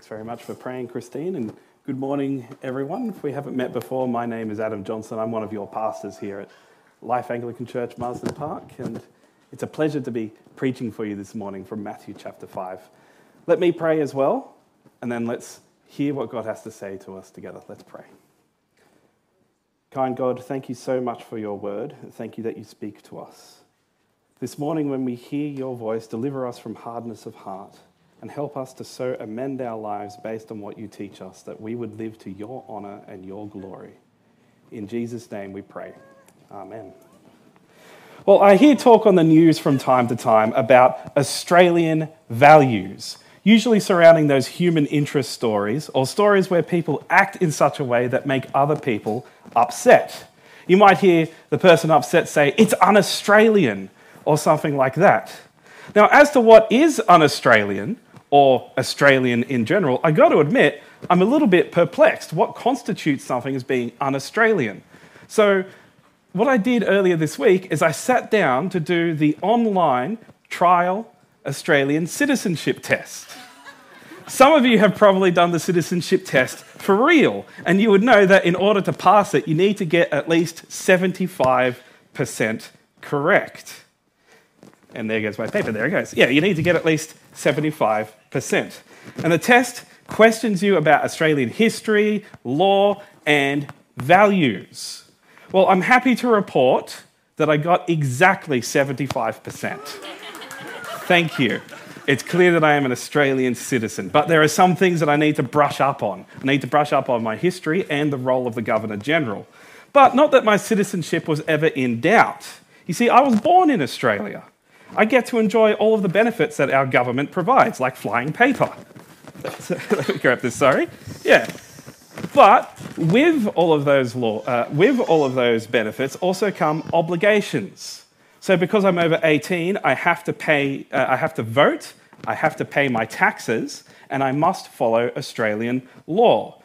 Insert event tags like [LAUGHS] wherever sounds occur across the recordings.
Thanks very much for praying, Christine, and good morning, everyone. If we haven't met before, my name is Adam Johnson. I'm one of your pastors here at Life Anglican Church, Marsden Park, and it's a pleasure to be preaching for you this morning from Matthew chapter 5. Let me pray as well, and then let's hear what God has to say to us together. Let's pray. Kind God, thank you so much for your word. Thank you that you speak to us. This morning, when we hear your voice, deliver us from hardness of heart and help us to so amend our lives based on what you teach us, that we would live to your honour and your glory. In Jesus' name we pray. Amen. Well, I hear talk on the news from time to time about Australian values, usually surrounding those human interest stories or stories where people act in such a way that make other people upset. You might hear the person upset say, It's un Australian, or something like that. Now, as to what is un Australian, or Australian in general, I got to admit, I'm a little bit perplexed. What constitutes something as being un Australian? So, what I did earlier this week is I sat down to do the online trial Australian citizenship test. Some of you have probably done the citizenship test for real, and you would know that in order to pass it, you need to get at least 75% correct. And there goes my paper, there it goes. Yeah, you need to get at least 75 percent And the test questions you about Australian history, law, and values. Well, I'm happy to report that I got exactly 75%. Thank you. It's clear that I am an Australian citizen, but there are some things that I need to brush up on. I need to brush up on my history and the role of the Governor General. But not that my citizenship was ever in doubt. You see, I was born in Australia. I get to enjoy all of the benefits that our government provides, like flying paper. [LAUGHS] Let me grab this, sorry. Yeah. But with all of those law, uh, with all of those benefits also come obligations. So because I'm over 18, I have to pay, uh, I have to vote, I have to pay my taxes, and I must follow Australian law.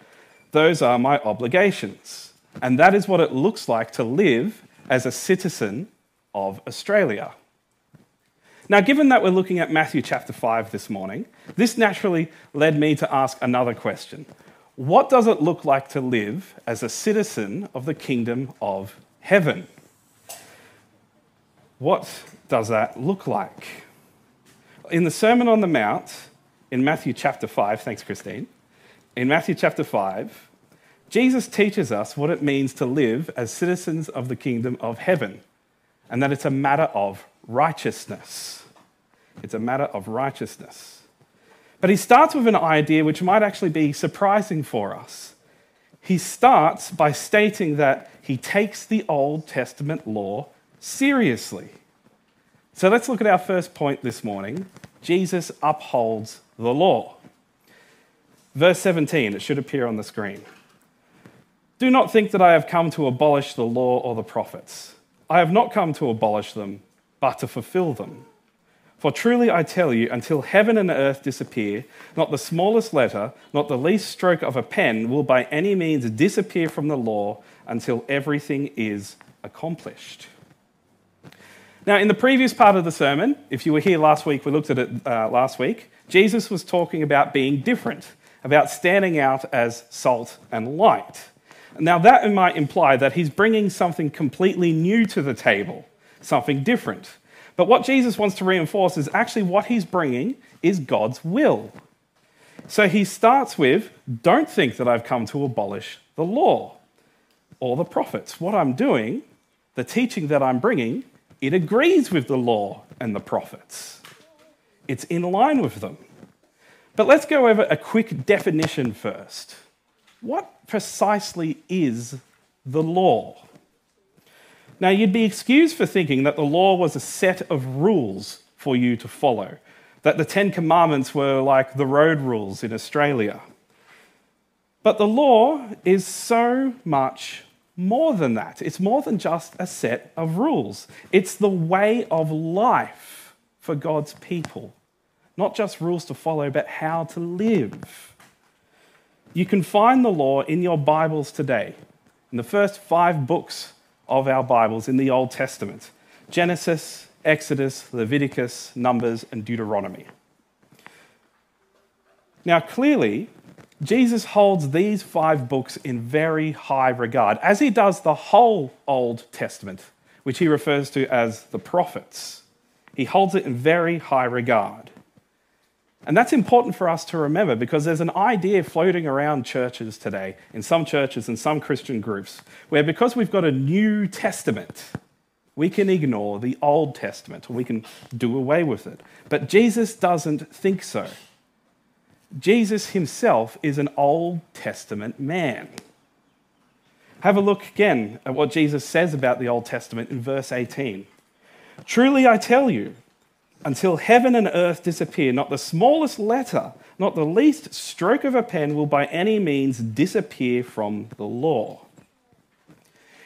Those are my obligations. And that is what it looks like to live as a citizen of Australia. Now, given that we're looking at Matthew chapter 5 this morning, this naturally led me to ask another question What does it look like to live as a citizen of the kingdom of heaven? What does that look like? In the Sermon on the Mount, in Matthew chapter 5, thanks, Christine, in Matthew chapter 5, Jesus teaches us what it means to live as citizens of the kingdom of heaven, and that it's a matter of righteousness. It's a matter of righteousness. But he starts with an idea which might actually be surprising for us. He starts by stating that he takes the Old Testament law seriously. So let's look at our first point this morning. Jesus upholds the law. Verse 17, it should appear on the screen. Do not think that I have come to abolish the law or the prophets. I have not come to abolish them, but to fulfill them. For truly I tell you, until heaven and earth disappear, not the smallest letter, not the least stroke of a pen will by any means disappear from the law until everything is accomplished. Now, in the previous part of the sermon, if you were here last week, we looked at it uh, last week, Jesus was talking about being different, about standing out as salt and light. Now, that might imply that he's bringing something completely new to the table something different. But what Jesus wants to reinforce is actually what he's bringing is God's will. So he starts with don't think that I've come to abolish the law or the prophets. What I'm doing, the teaching that I'm bringing, it agrees with the law and the prophets, it's in line with them. But let's go over a quick definition first. What precisely is the law? Now, you'd be excused for thinking that the law was a set of rules for you to follow, that the Ten Commandments were like the road rules in Australia. But the law is so much more than that. It's more than just a set of rules, it's the way of life for God's people. Not just rules to follow, but how to live. You can find the law in your Bibles today. In the first five books of our Bibles in the Old Testament Genesis, Exodus, Leviticus, Numbers, and Deuteronomy. Now, clearly, Jesus holds these five books in very high regard, as he does the whole Old Testament, which he refers to as the prophets. He holds it in very high regard. And that's important for us to remember because there's an idea floating around churches today, in some churches and some Christian groups, where because we've got a New Testament, we can ignore the Old Testament or we can do away with it. But Jesus doesn't think so. Jesus himself is an Old Testament man. Have a look again at what Jesus says about the Old Testament in verse 18. Truly I tell you, until heaven and earth disappear, not the smallest letter, not the least stroke of a pen will by any means disappear from the law.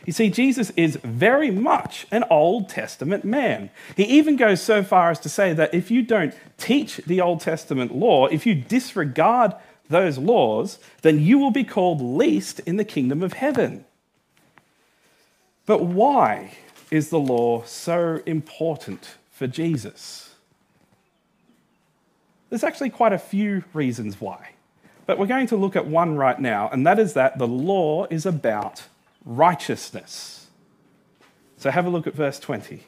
You see, Jesus is very much an Old Testament man. He even goes so far as to say that if you don't teach the Old Testament law, if you disregard those laws, then you will be called least in the kingdom of heaven. But why is the law so important for Jesus? There's actually quite a few reasons why. But we're going to look at one right now, and that is that the law is about righteousness. So have a look at verse 20.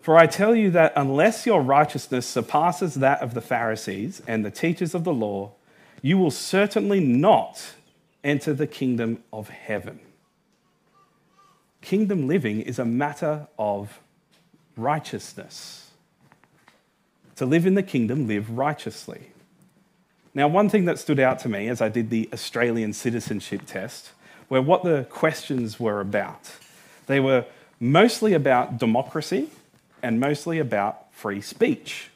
For I tell you that unless your righteousness surpasses that of the Pharisees and the teachers of the law, you will certainly not enter the kingdom of heaven. Kingdom living is a matter of righteousness. To live in the kingdom, live righteously. Now, one thing that stood out to me as I did the Australian citizenship test were what the questions were about. They were mostly about democracy and mostly about free speech.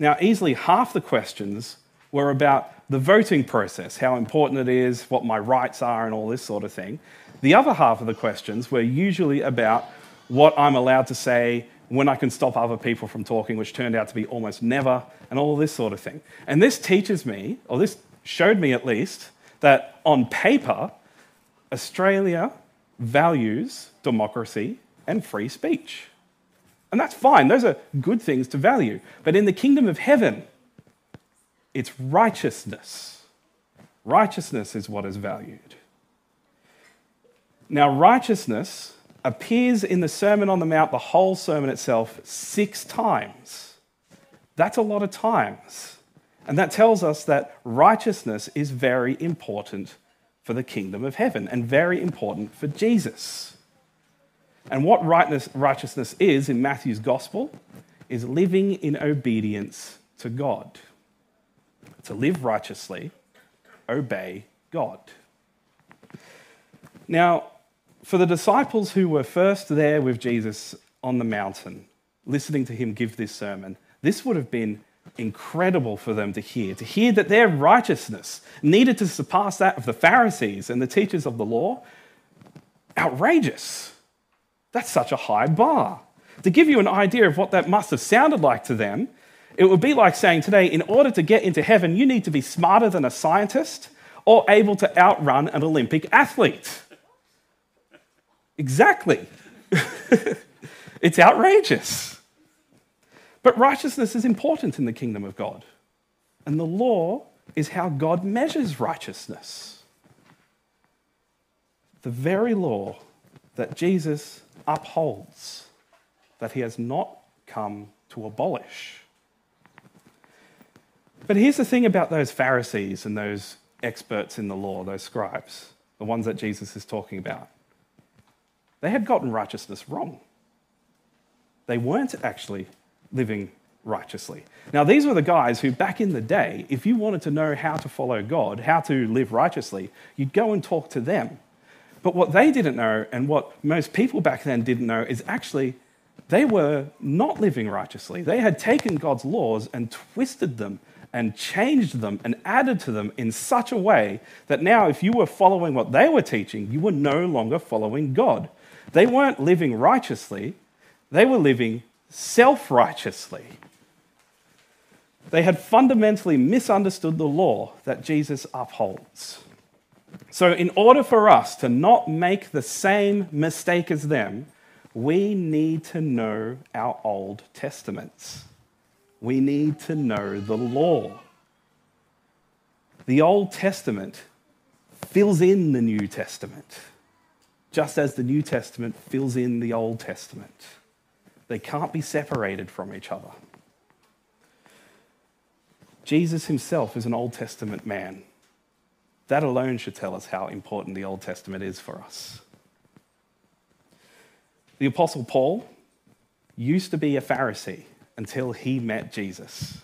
Now, easily half the questions were about the voting process, how important it is, what my rights are, and all this sort of thing. The other half of the questions were usually about what I'm allowed to say when I can stop other people from talking, which turned out to be almost never, and all this sort of thing. And this teaches me, or this showed me at least, that on paper, Australia values democracy and free speech. And that's fine, those are good things to value. But in the kingdom of heaven, it's righteousness. Righteousness is what is valued. Now, righteousness appears in the Sermon on the Mount, the whole sermon itself, six times. That's a lot of times. And that tells us that righteousness is very important for the kingdom of heaven and very important for Jesus. And what righteousness is in Matthew's gospel is living in obedience to God. To live righteously, obey God. Now, for the disciples who were first there with Jesus on the mountain, listening to him give this sermon, this would have been incredible for them to hear. To hear that their righteousness needed to surpass that of the Pharisees and the teachers of the law. Outrageous. That's such a high bar. To give you an idea of what that must have sounded like to them, it would be like saying today, in order to get into heaven, you need to be smarter than a scientist or able to outrun an Olympic athlete. Exactly. [LAUGHS] it's outrageous. But righteousness is important in the kingdom of God. And the law is how God measures righteousness. The very law that Jesus upholds, that he has not come to abolish. But here's the thing about those Pharisees and those experts in the law, those scribes, the ones that Jesus is talking about. They had gotten righteousness wrong. They weren't actually living righteously. Now, these were the guys who, back in the day, if you wanted to know how to follow God, how to live righteously, you'd go and talk to them. But what they didn't know, and what most people back then didn't know, is actually they were not living righteously. They had taken God's laws and twisted them and changed them and added to them in such a way that now, if you were following what they were teaching, you were no longer following God. They weren't living righteously, they were living self righteously. They had fundamentally misunderstood the law that Jesus upholds. So, in order for us to not make the same mistake as them, we need to know our Old Testaments. We need to know the law. the Old Testament fills in the New Testament, just as the New Testament fills in the Old Testament. They can't be separated from each other. Jesus himself is an Old Testament man. That alone should tell us how important the Old Testament is for us. The Apostle Paul used to be a Pharisee until he met Jesus.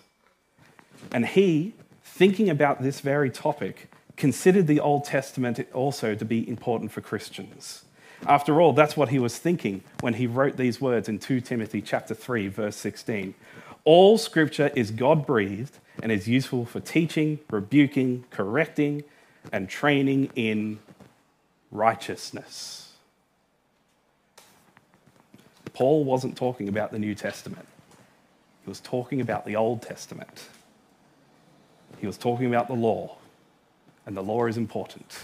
And he, thinking about this very topic, considered the Old Testament also to be important for Christians. After all, that's what he was thinking when he wrote these words in 2 Timothy chapter 3 verse 16. All scripture is God-breathed and is useful for teaching, rebuking, correcting, and training in righteousness. Paul wasn't talking about the New Testament. He was talking about the Old Testament. He was talking about the law, and the law is important.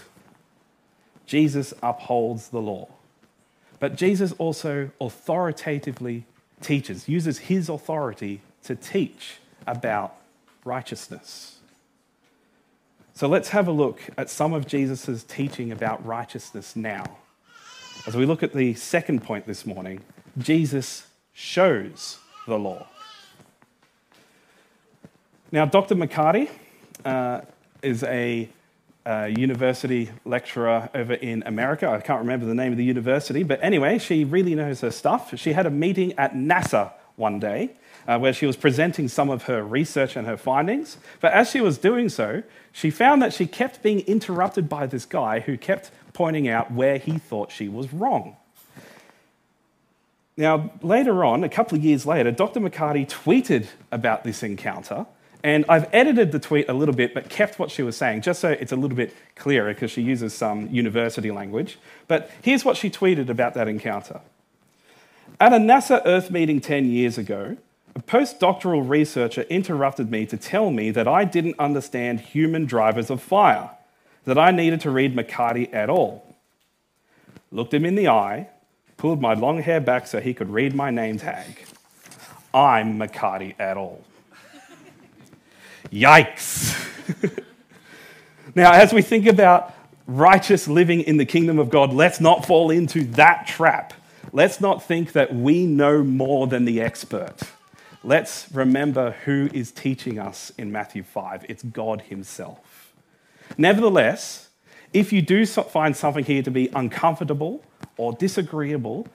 Jesus upholds the law. But Jesus also authoritatively teaches, uses his authority to teach about righteousness. So let's have a look at some of Jesus' teaching about righteousness now. As we look at the second point this morning, Jesus shows the law. Now, Dr. McCarty uh, is a uh, university lecturer over in America. I can't remember the name of the university, but anyway, she really knows her stuff. She had a meeting at NASA one day uh, where she was presenting some of her research and her findings. But as she was doing so, she found that she kept being interrupted by this guy who kept pointing out where he thought she was wrong. Now, later on, a couple of years later, Dr. McCarty tweeted about this encounter and I've edited the tweet a little bit, but kept what she was saying, just so it's a little bit clearer, because she uses some university language. But here's what she tweeted about that encounter. At a NASA Earth meeting 10 years ago, a postdoctoral researcher interrupted me to tell me that I didn't understand human drivers of fire, that I needed to read McCarty et al. Looked him in the eye, pulled my long hair back so he could read my name tag. I'm McCarty et al. Yikes. [LAUGHS] now, as we think about righteous living in the kingdom of God, let's not fall into that trap. Let's not think that we know more than the expert. Let's remember who is teaching us in Matthew 5. It's God Himself. Nevertheless, if you do find something here to be uncomfortable or disagreeable,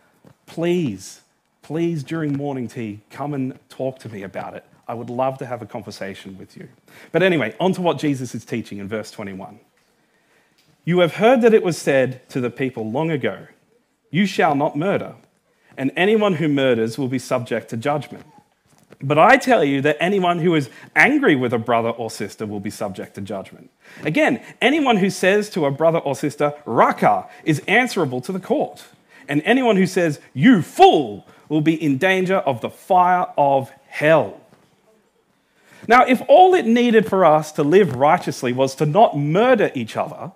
please, please, during morning tea, come and talk to me about it. I would love to have a conversation with you. But anyway, on to what Jesus is teaching in verse 21. You have heard that it was said to the people long ago, You shall not murder, and anyone who murders will be subject to judgment. But I tell you that anyone who is angry with a brother or sister will be subject to judgment. Again, anyone who says to a brother or sister, Raca, is answerable to the court. And anyone who says, You fool, will be in danger of the fire of hell. Now, if all it needed for us to live righteously was to not murder each other,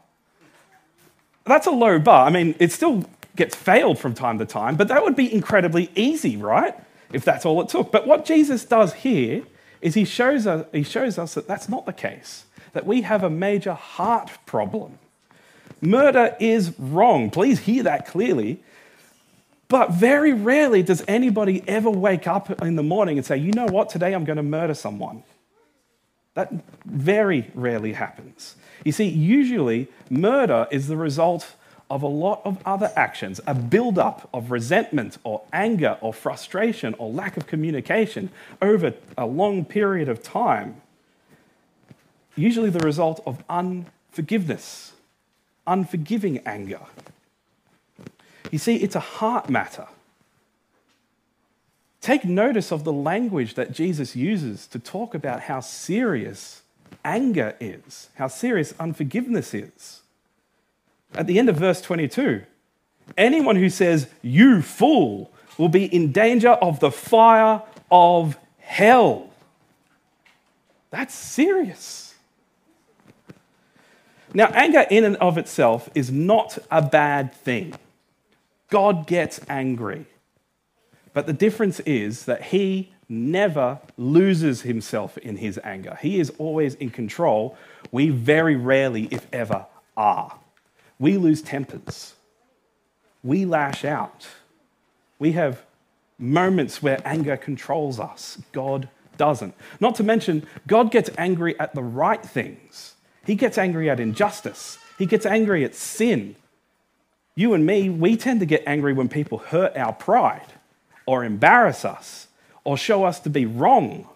that's a low bar. I mean, it still gets failed from time to time, but that would be incredibly easy, right? If that's all it took. But what Jesus does here is he shows us, he shows us that that's not the case, that we have a major heart problem. Murder is wrong. Please hear that clearly. But very rarely does anybody ever wake up in the morning and say, you know what, today I'm going to murder someone. That very rarely happens. You see, usually murder is the result of a lot of other actions, a build-up of resentment or anger or frustration or lack of communication over a long period of time. Usually the result of unforgiveness, unforgiving anger. You see, it's a heart matter. Take notice of the language that Jesus uses to talk about how serious anger is, how serious unforgiveness is. At the end of verse 22, anyone who says, You fool, will be in danger of the fire of hell. That's serious. Now, anger in and of itself is not a bad thing. God gets angry. But the difference is that he never loses himself in his anger. He is always in control. We very rarely, if ever, are. We lose tempers. We lash out. We have moments where anger controls us. God doesn't. Not to mention, God gets angry at the right things. He gets angry at injustice. He gets angry at sin. You and me, we tend to get angry when people hurt our pride or embarrass us or show us to be wrong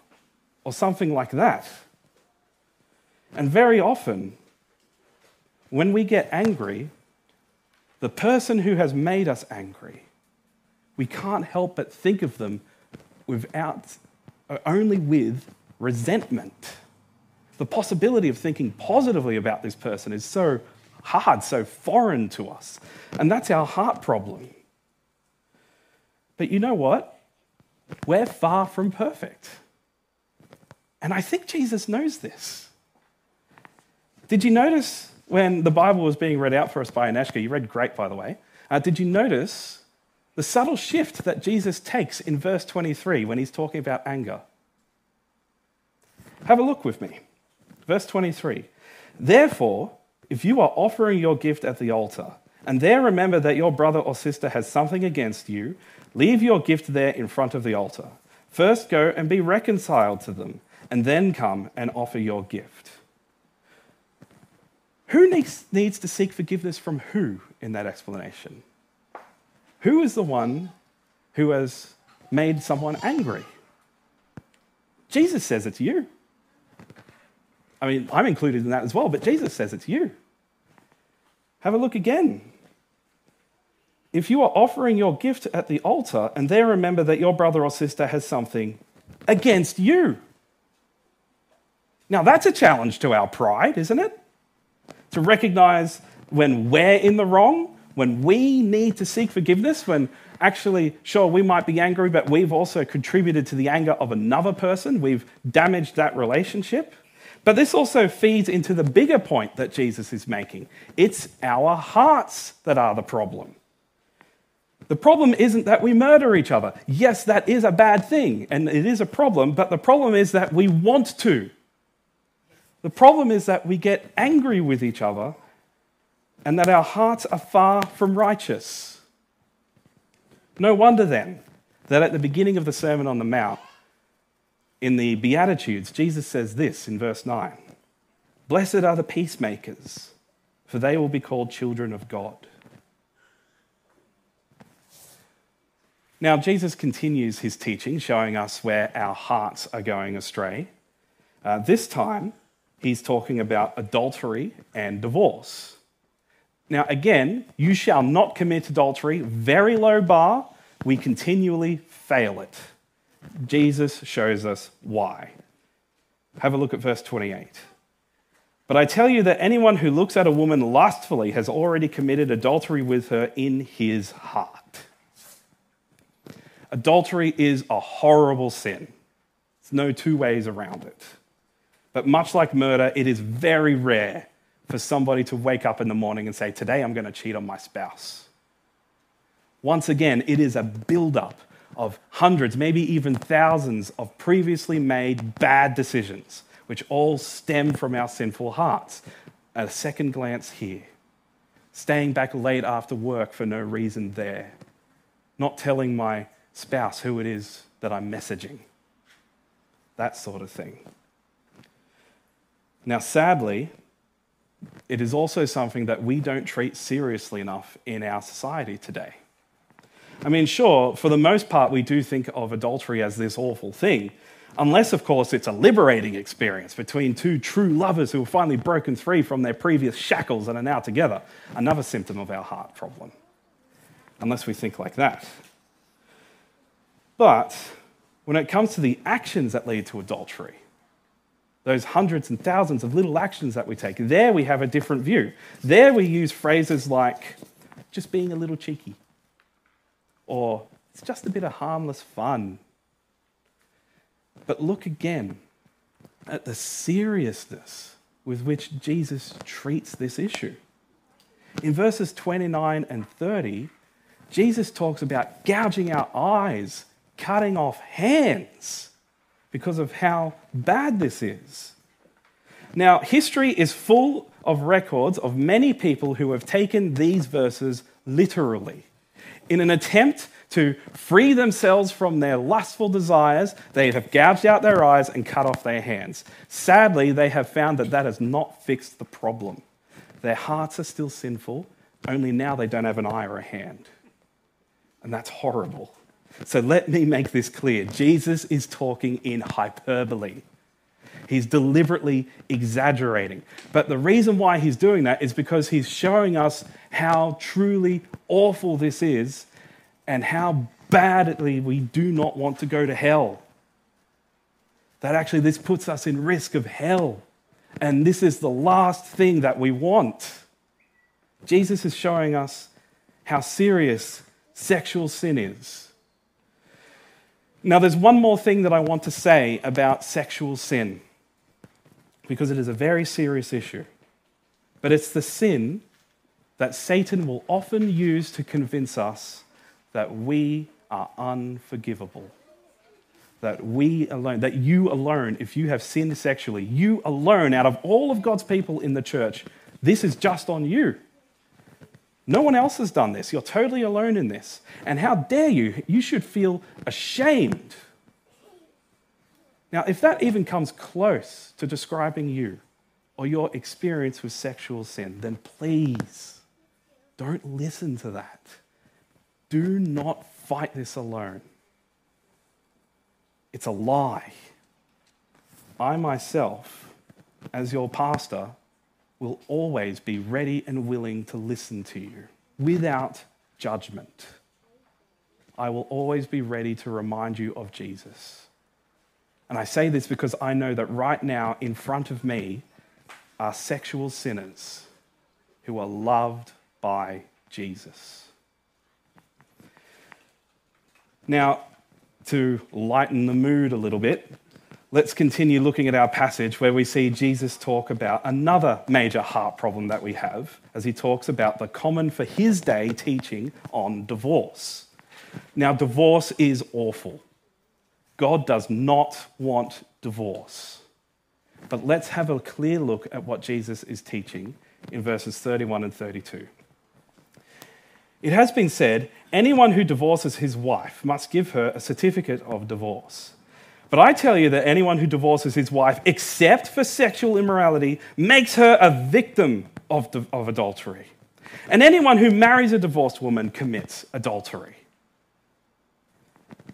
or something like that. And very often, when we get angry, the person who has made us angry, we can't help but think of them without, only with resentment. The possibility of thinking positively about this person is so hard, so foreign to us. And that's our heart problem. But you know what? We're far from perfect. And I think Jesus knows this. Did you notice when the Bible was being read out for us by Anashka? You read great, by the way. Uh, did you notice the subtle shift that Jesus takes in verse 23 when he's talking about anger? Have a look with me. Verse 23. Therefore, if you are offering your gift at the altar, and there remember that your brother or sister has something against you, leave your gift there in front of the altar. First go and be reconciled to them, and then come and offer your gift. Who needs, needs to seek forgiveness from who in that explanation? Who is the one who has made someone angry? Jesus says it's you. I mean, I'm included in that as well, but Jesus says it's you. Have a look again. If you are offering your gift at the altar and there remember that your brother or sister has something against you. Now, that's a challenge to our pride, isn't it? To recognize when we're in the wrong, when we need to seek forgiveness, when actually, sure, we might be angry, but we've also contributed to the anger of another person, we've damaged that relationship. But this also feeds into the bigger point that Jesus is making it's our hearts that are the problem. The problem isn't that we murder each other. Yes, that is a bad thing and it is a problem, but the problem is that we want to. The problem is that we get angry with each other and that our hearts are far from righteous. No wonder then that at the beginning of the Sermon on the Mount, in the Beatitudes, Jesus says this in verse 9 Blessed are the peacemakers, for they will be called children of God. Now, Jesus continues his teaching, showing us where our hearts are going astray. Uh, this time, he's talking about adultery and divorce. Now, again, you shall not commit adultery, very low bar. We continually fail it. Jesus shows us why. Have a look at verse 28. But I tell you that anyone who looks at a woman lustfully has already committed adultery with her in his heart. Adultery is a horrible sin. There's no two ways around it. But much like murder, it is very rare for somebody to wake up in the morning and say, Today I'm going to cheat on my spouse. Once again, it is a build-up of hundreds, maybe even thousands of previously made bad decisions, which all stem from our sinful hearts. At a second glance here, staying back late after work for no reason there, not telling my spouse who it is that I'm messaging, that sort of thing. Now, sadly, it is also something that we don't treat seriously enough in our society today. I mean, sure, for the most part, we do think of adultery as this awful thing, unless, of course, it's a liberating experience between two true lovers who have finally broken free from their previous shackles and are now together. Another symptom of our heart problem. Unless we think like that. But when it comes to the actions that lead to adultery, those hundreds and thousands of little actions that we take, there we have a different view. There we use phrases like just being a little cheeky or it's just a bit of harmless fun. But look again at the seriousness with which Jesus treats this issue. In verses 29 and 30, Jesus talks about gouging our eyes, cutting off hands because of how bad this is. Now, history is full of records of many people who have taken these verses literally. In an attempt to free themselves from their lustful desires, they have gouged out their eyes and cut off their hands. Sadly, they have found that that has not fixed the problem. Their hearts are still sinful, only now they don't have an eye or a hand. And that's horrible. So let me make this clear Jesus is talking in hyperbole. He's deliberately exaggerating. But the reason why he's doing that is because he's showing us how truly awful this is and how badly we do not want to go to hell. That actually, this puts us in risk of hell. And this is the last thing that we want. Jesus is showing us how serious sexual sin is. Now, there's one more thing that I want to say about sexual sin, because it is a very serious issue. But it's the sin that Satan will often use to convince us that we are unforgivable. That we alone, that you alone, if you have sinned sexually, you alone, out of all of God's people in the church, this is just on you. No one else has done this. You're totally alone in this. And how dare you? You should feel ashamed. Now, if that even comes close to describing you or your experience with sexual sin, then please don't listen to that. Do not fight this alone. It's a lie. I myself, as your pastor, will always be ready and willing to listen to you without judgment. I will always be ready to remind you of Jesus. And I say this because I know that right now in front of me are sexual sinners who are loved by Jesus. Now, to lighten the mood a little bit, let's continue looking at our passage where we see Jesus talk about another major heart problem that we have as he talks about the common for his day teaching on divorce. Now, divorce is awful. God does not want divorce. But let's have a clear look at what Jesus is teaching in verses 31 and 32. It has been said anyone who divorces his wife must give her a certificate of divorce. But I tell you that anyone who divorces his wife, except for sexual immorality, makes her a victim of, of adultery. And anyone who marries a divorced woman commits adultery.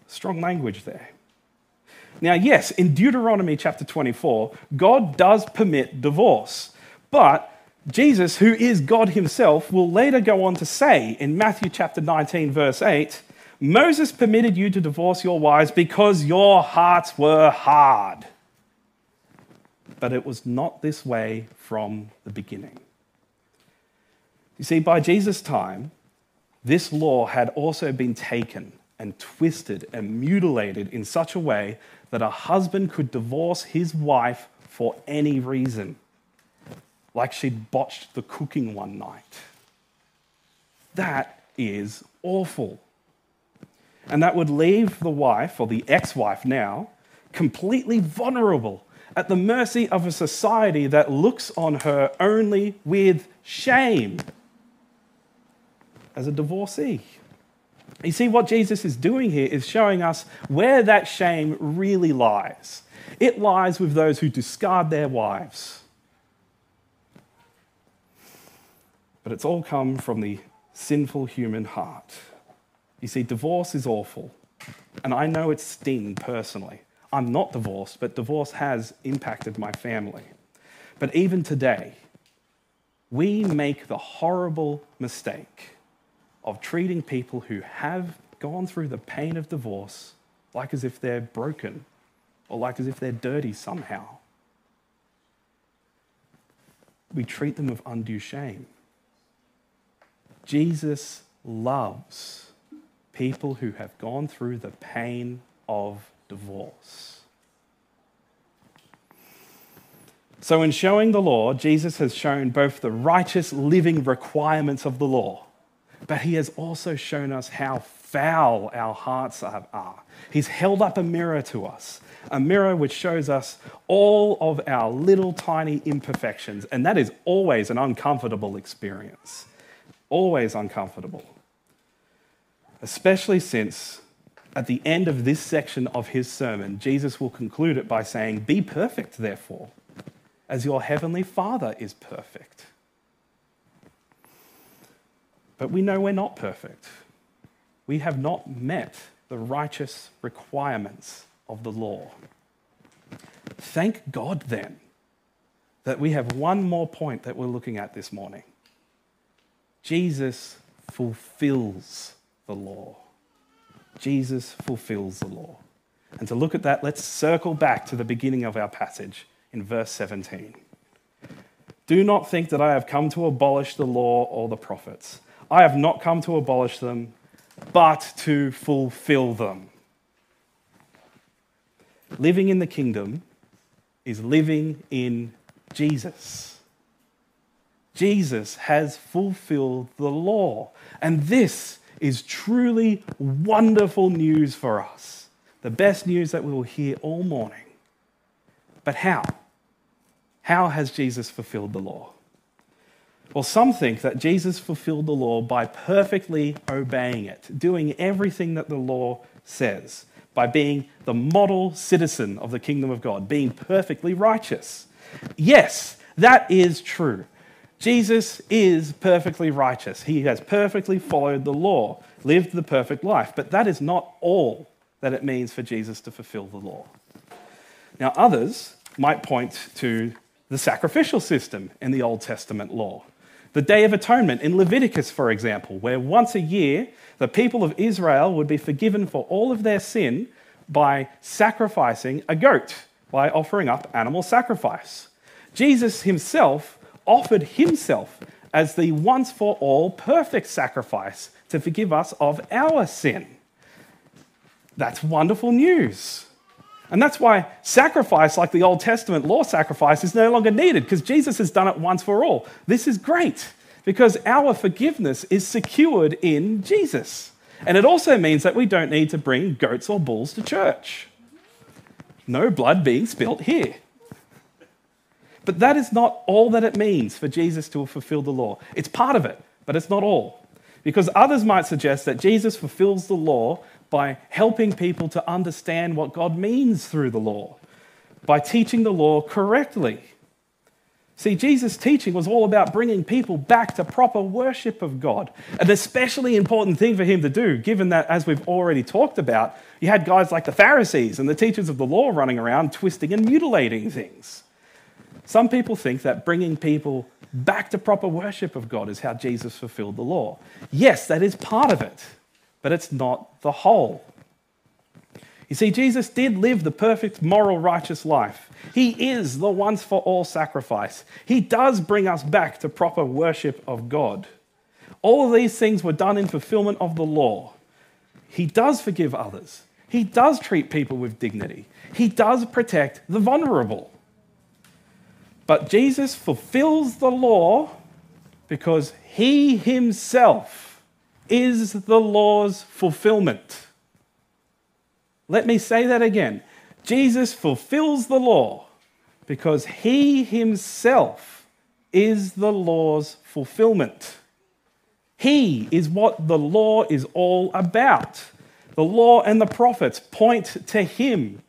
Strong language there. Now, yes, in Deuteronomy chapter 24, God does permit divorce. But Jesus, who is God himself, will later go on to say in Matthew chapter 19, verse 8, Moses permitted you to divorce your wives because your hearts were hard. But it was not this way from the beginning. You see, by Jesus' time, this law had also been taken and twisted and mutilated in such a way that a husband could divorce his wife for any reason, like she'd botched the cooking one night. That is awful. And that would leave the wife, or the ex wife now, completely vulnerable at the mercy of a society that looks on her only with shame as a divorcee. You see, what Jesus is doing here is showing us where that shame really lies. It lies with those who discard their wives. But it's all come from the sinful human heart. You see, divorce is awful. And I know it's sting personally. I'm not divorced, but divorce has impacted my family. But even today, we make the horrible mistake of treating people who have gone through the pain of divorce like as if they're broken or like as if they're dirty somehow. We treat them with undue shame. Jesus loves people who have gone through the pain of divorce. So, in showing the law, Jesus has shown both the righteous living requirements of the law, but he has also shown us how foul our hearts are. He's held up a mirror to us, a mirror which shows us all of our little tiny imperfections. And that is always an uncomfortable experience. Always uncomfortable. Especially since at the end of this section of his sermon, Jesus will conclude it by saying, Be perfect, therefore, as your heavenly Father is perfect. But we know we're not perfect. We have not met the righteous requirements of the law. Thank God then that we have one more point that we're looking at this morning. Jesus fulfills the law. Jesus fulfills the law. And to look at that, let's circle back to the beginning of our passage in verse 17. Do not think that I have come to abolish the law or the prophets. I have not come to abolish them, but to fulfill them. Living in the kingdom is living in Jesus. Jesus has fulfilled the law. And this is truly wonderful news for us. The best news that we will hear all morning. But how? How has Jesus fulfilled the law? Well, some think that Jesus fulfilled the law by perfectly obeying it, doing everything that the law says, by being the model citizen of the kingdom of God, being perfectly righteous. Yes, that is true. Jesus is perfectly righteous. He has perfectly followed the law, lived the perfect life. But that is not all that it means for Jesus to fulfill the law. Now, others might point to the sacrificial system in the Old Testament law. The Day of Atonement in Leviticus, for example, where once a year the people of Israel would be forgiven for all of their sin by sacrificing a goat, by offering up animal sacrifice. Jesus himself offered himself as the once for all perfect sacrifice to forgive us of our sin. That's wonderful news. And that's why sacrifice, like the Old Testament law sacrifice, is no longer needed because Jesus has done it once for all. This is great because our forgiveness is secured in Jesus. And it also means that we don't need to bring goats or bulls to church. No blood being spilt here. But that is not all that it means for Jesus to fulfill the law. It's part of it, but it's not all. Because others might suggest that Jesus fulfills the law by helping people to understand what God means through the law, by teaching the law correctly. See, Jesus' teaching was all about bringing people back to proper worship of God. An especially important thing for him to do, given that, as we've already talked about, you had guys like the Pharisees and the teachers of the law running around twisting and mutilating things. Some people think that bringing people back to proper worship of God is how Jesus fulfilled the law. Yes, that is part of it but it's not the whole. You see, Jesus did live the perfect, moral, righteous life. He is the once for all sacrifice. He does bring us back to proper worship of God. All of these things were done in fulfillment of the law. He does forgive others. He does treat people with dignity. He does protect the vulnerable. But Jesus fulfills the law because he himself is the law's fulfillment. Let me say that again. Jesus fulfills the law because he himself is the law's fulfillment. He is what the law is all about. The law and the prophets point to him.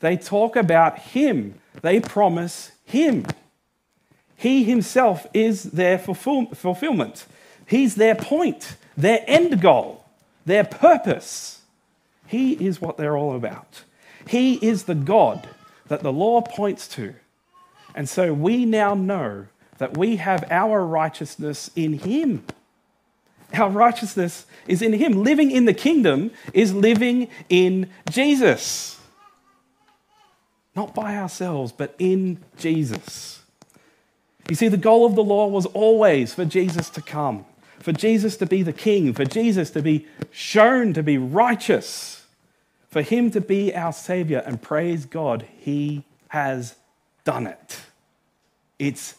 They talk about him. They promise him. He himself is their fulfillment. He's their point their end goal, their purpose. He is what they're all about. He is the God that the law points to. And so we now know that we have our righteousness in Him. Our righteousness is in Him. Living in the kingdom is living in Jesus. Not by ourselves, but in Jesus. You see, the goal of the law was always for Jesus to come for Jesus to be the king, for Jesus to be shown to be righteous, for him to be our Savior. And praise God, he has done it. It's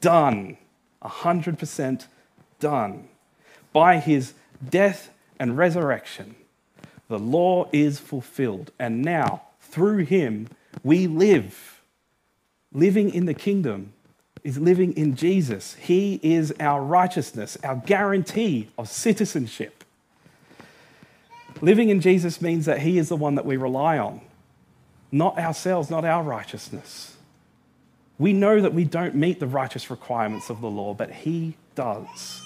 done, 100% done. By his death and resurrection, the law is fulfilled. And now, through him, we live. Living in the kingdom is living in Jesus. He is our righteousness, our guarantee of citizenship. Living in Jesus means that He is the one that we rely on, not ourselves, not our righteousness. We know that we don't meet the righteous requirements of the law, but He does.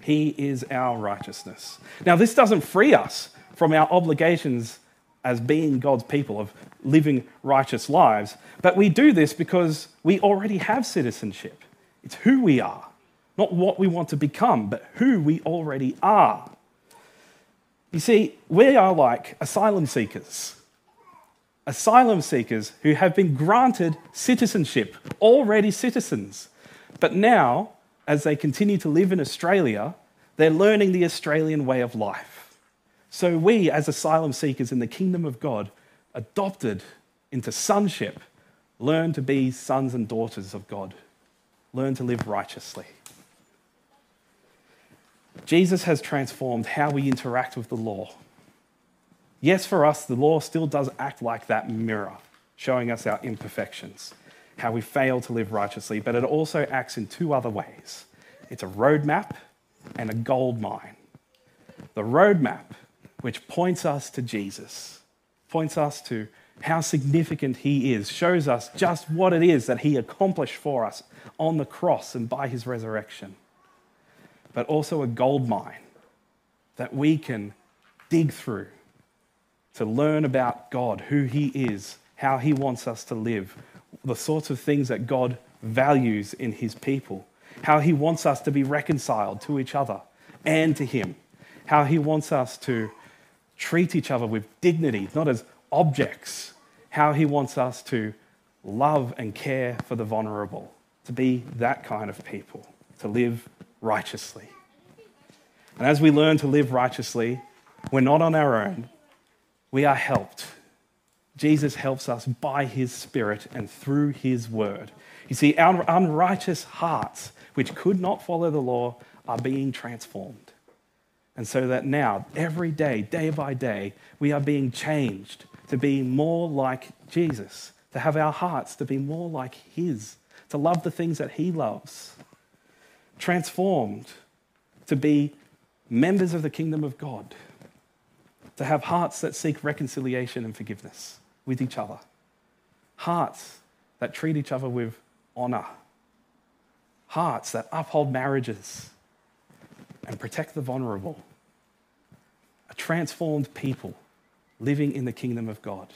He is our righteousness. Now, this doesn't free us from our obligations as being God's people, of living righteous lives. But we do this because we already have citizenship. It's who we are, not what we want to become, but who we already are. You see, we are like asylum seekers. Asylum seekers who have been granted citizenship, already citizens. But now, as they continue to live in Australia, they're learning the Australian way of life. So we, as asylum seekers in the kingdom of God, adopted into sonship, learn to be sons and daughters of God, learn to live righteously. Jesus has transformed how we interact with the law. Yes, for us, the law still does act like that mirror, showing us our imperfections, how we fail to live righteously, but it also acts in two other ways it's a roadmap and a gold mine. The roadmap which points us to Jesus, points us to how significant he is, shows us just what it is that he accomplished for us on the cross and by his resurrection. But also a gold mine that we can dig through to learn about God, who he is, how he wants us to live, the sorts of things that God values in his people, how he wants us to be reconciled to each other and to him, how he wants us to treat each other with dignity, not as objects, how he wants us to love and care for the vulnerable, to be that kind of people, to live righteously. And as we learn to live righteously, we're not on our own, we are helped. Jesus helps us by his Spirit and through his word. You see, our unrighteous hearts, which could not follow the law, are being transformed. And so that now, every day, day by day, we are being changed to be more like Jesus, to have our hearts to be more like His, to love the things that He loves, transformed to be members of the kingdom of God, to have hearts that seek reconciliation and forgiveness with each other, hearts that treat each other with honor, hearts that uphold marriages and protect the vulnerable transformed people living in the kingdom of God.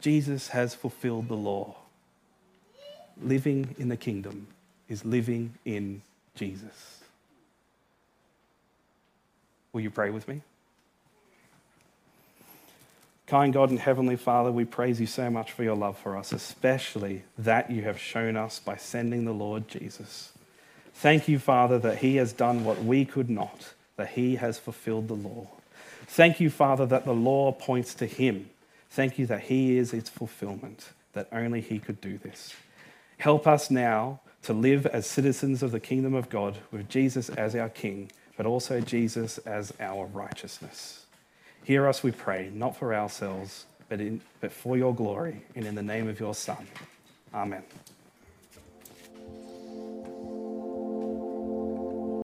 Jesus has fulfilled the law. Living in the kingdom is living in Jesus. Will you pray with me? Kind God and Heavenly Father, we praise you so much for your love for us, especially that you have shown us by sending the Lord Jesus. Thank you, Father, that he has done what we could not that he has fulfilled the law. Thank you, Father, that the law points to him. Thank you that he is its fulfillment, that only he could do this. Help us now to live as citizens of the kingdom of God with Jesus as our King, but also Jesus as our righteousness. Hear us, we pray, not for ourselves, but, in, but for your glory, and in the name of your Son. Amen.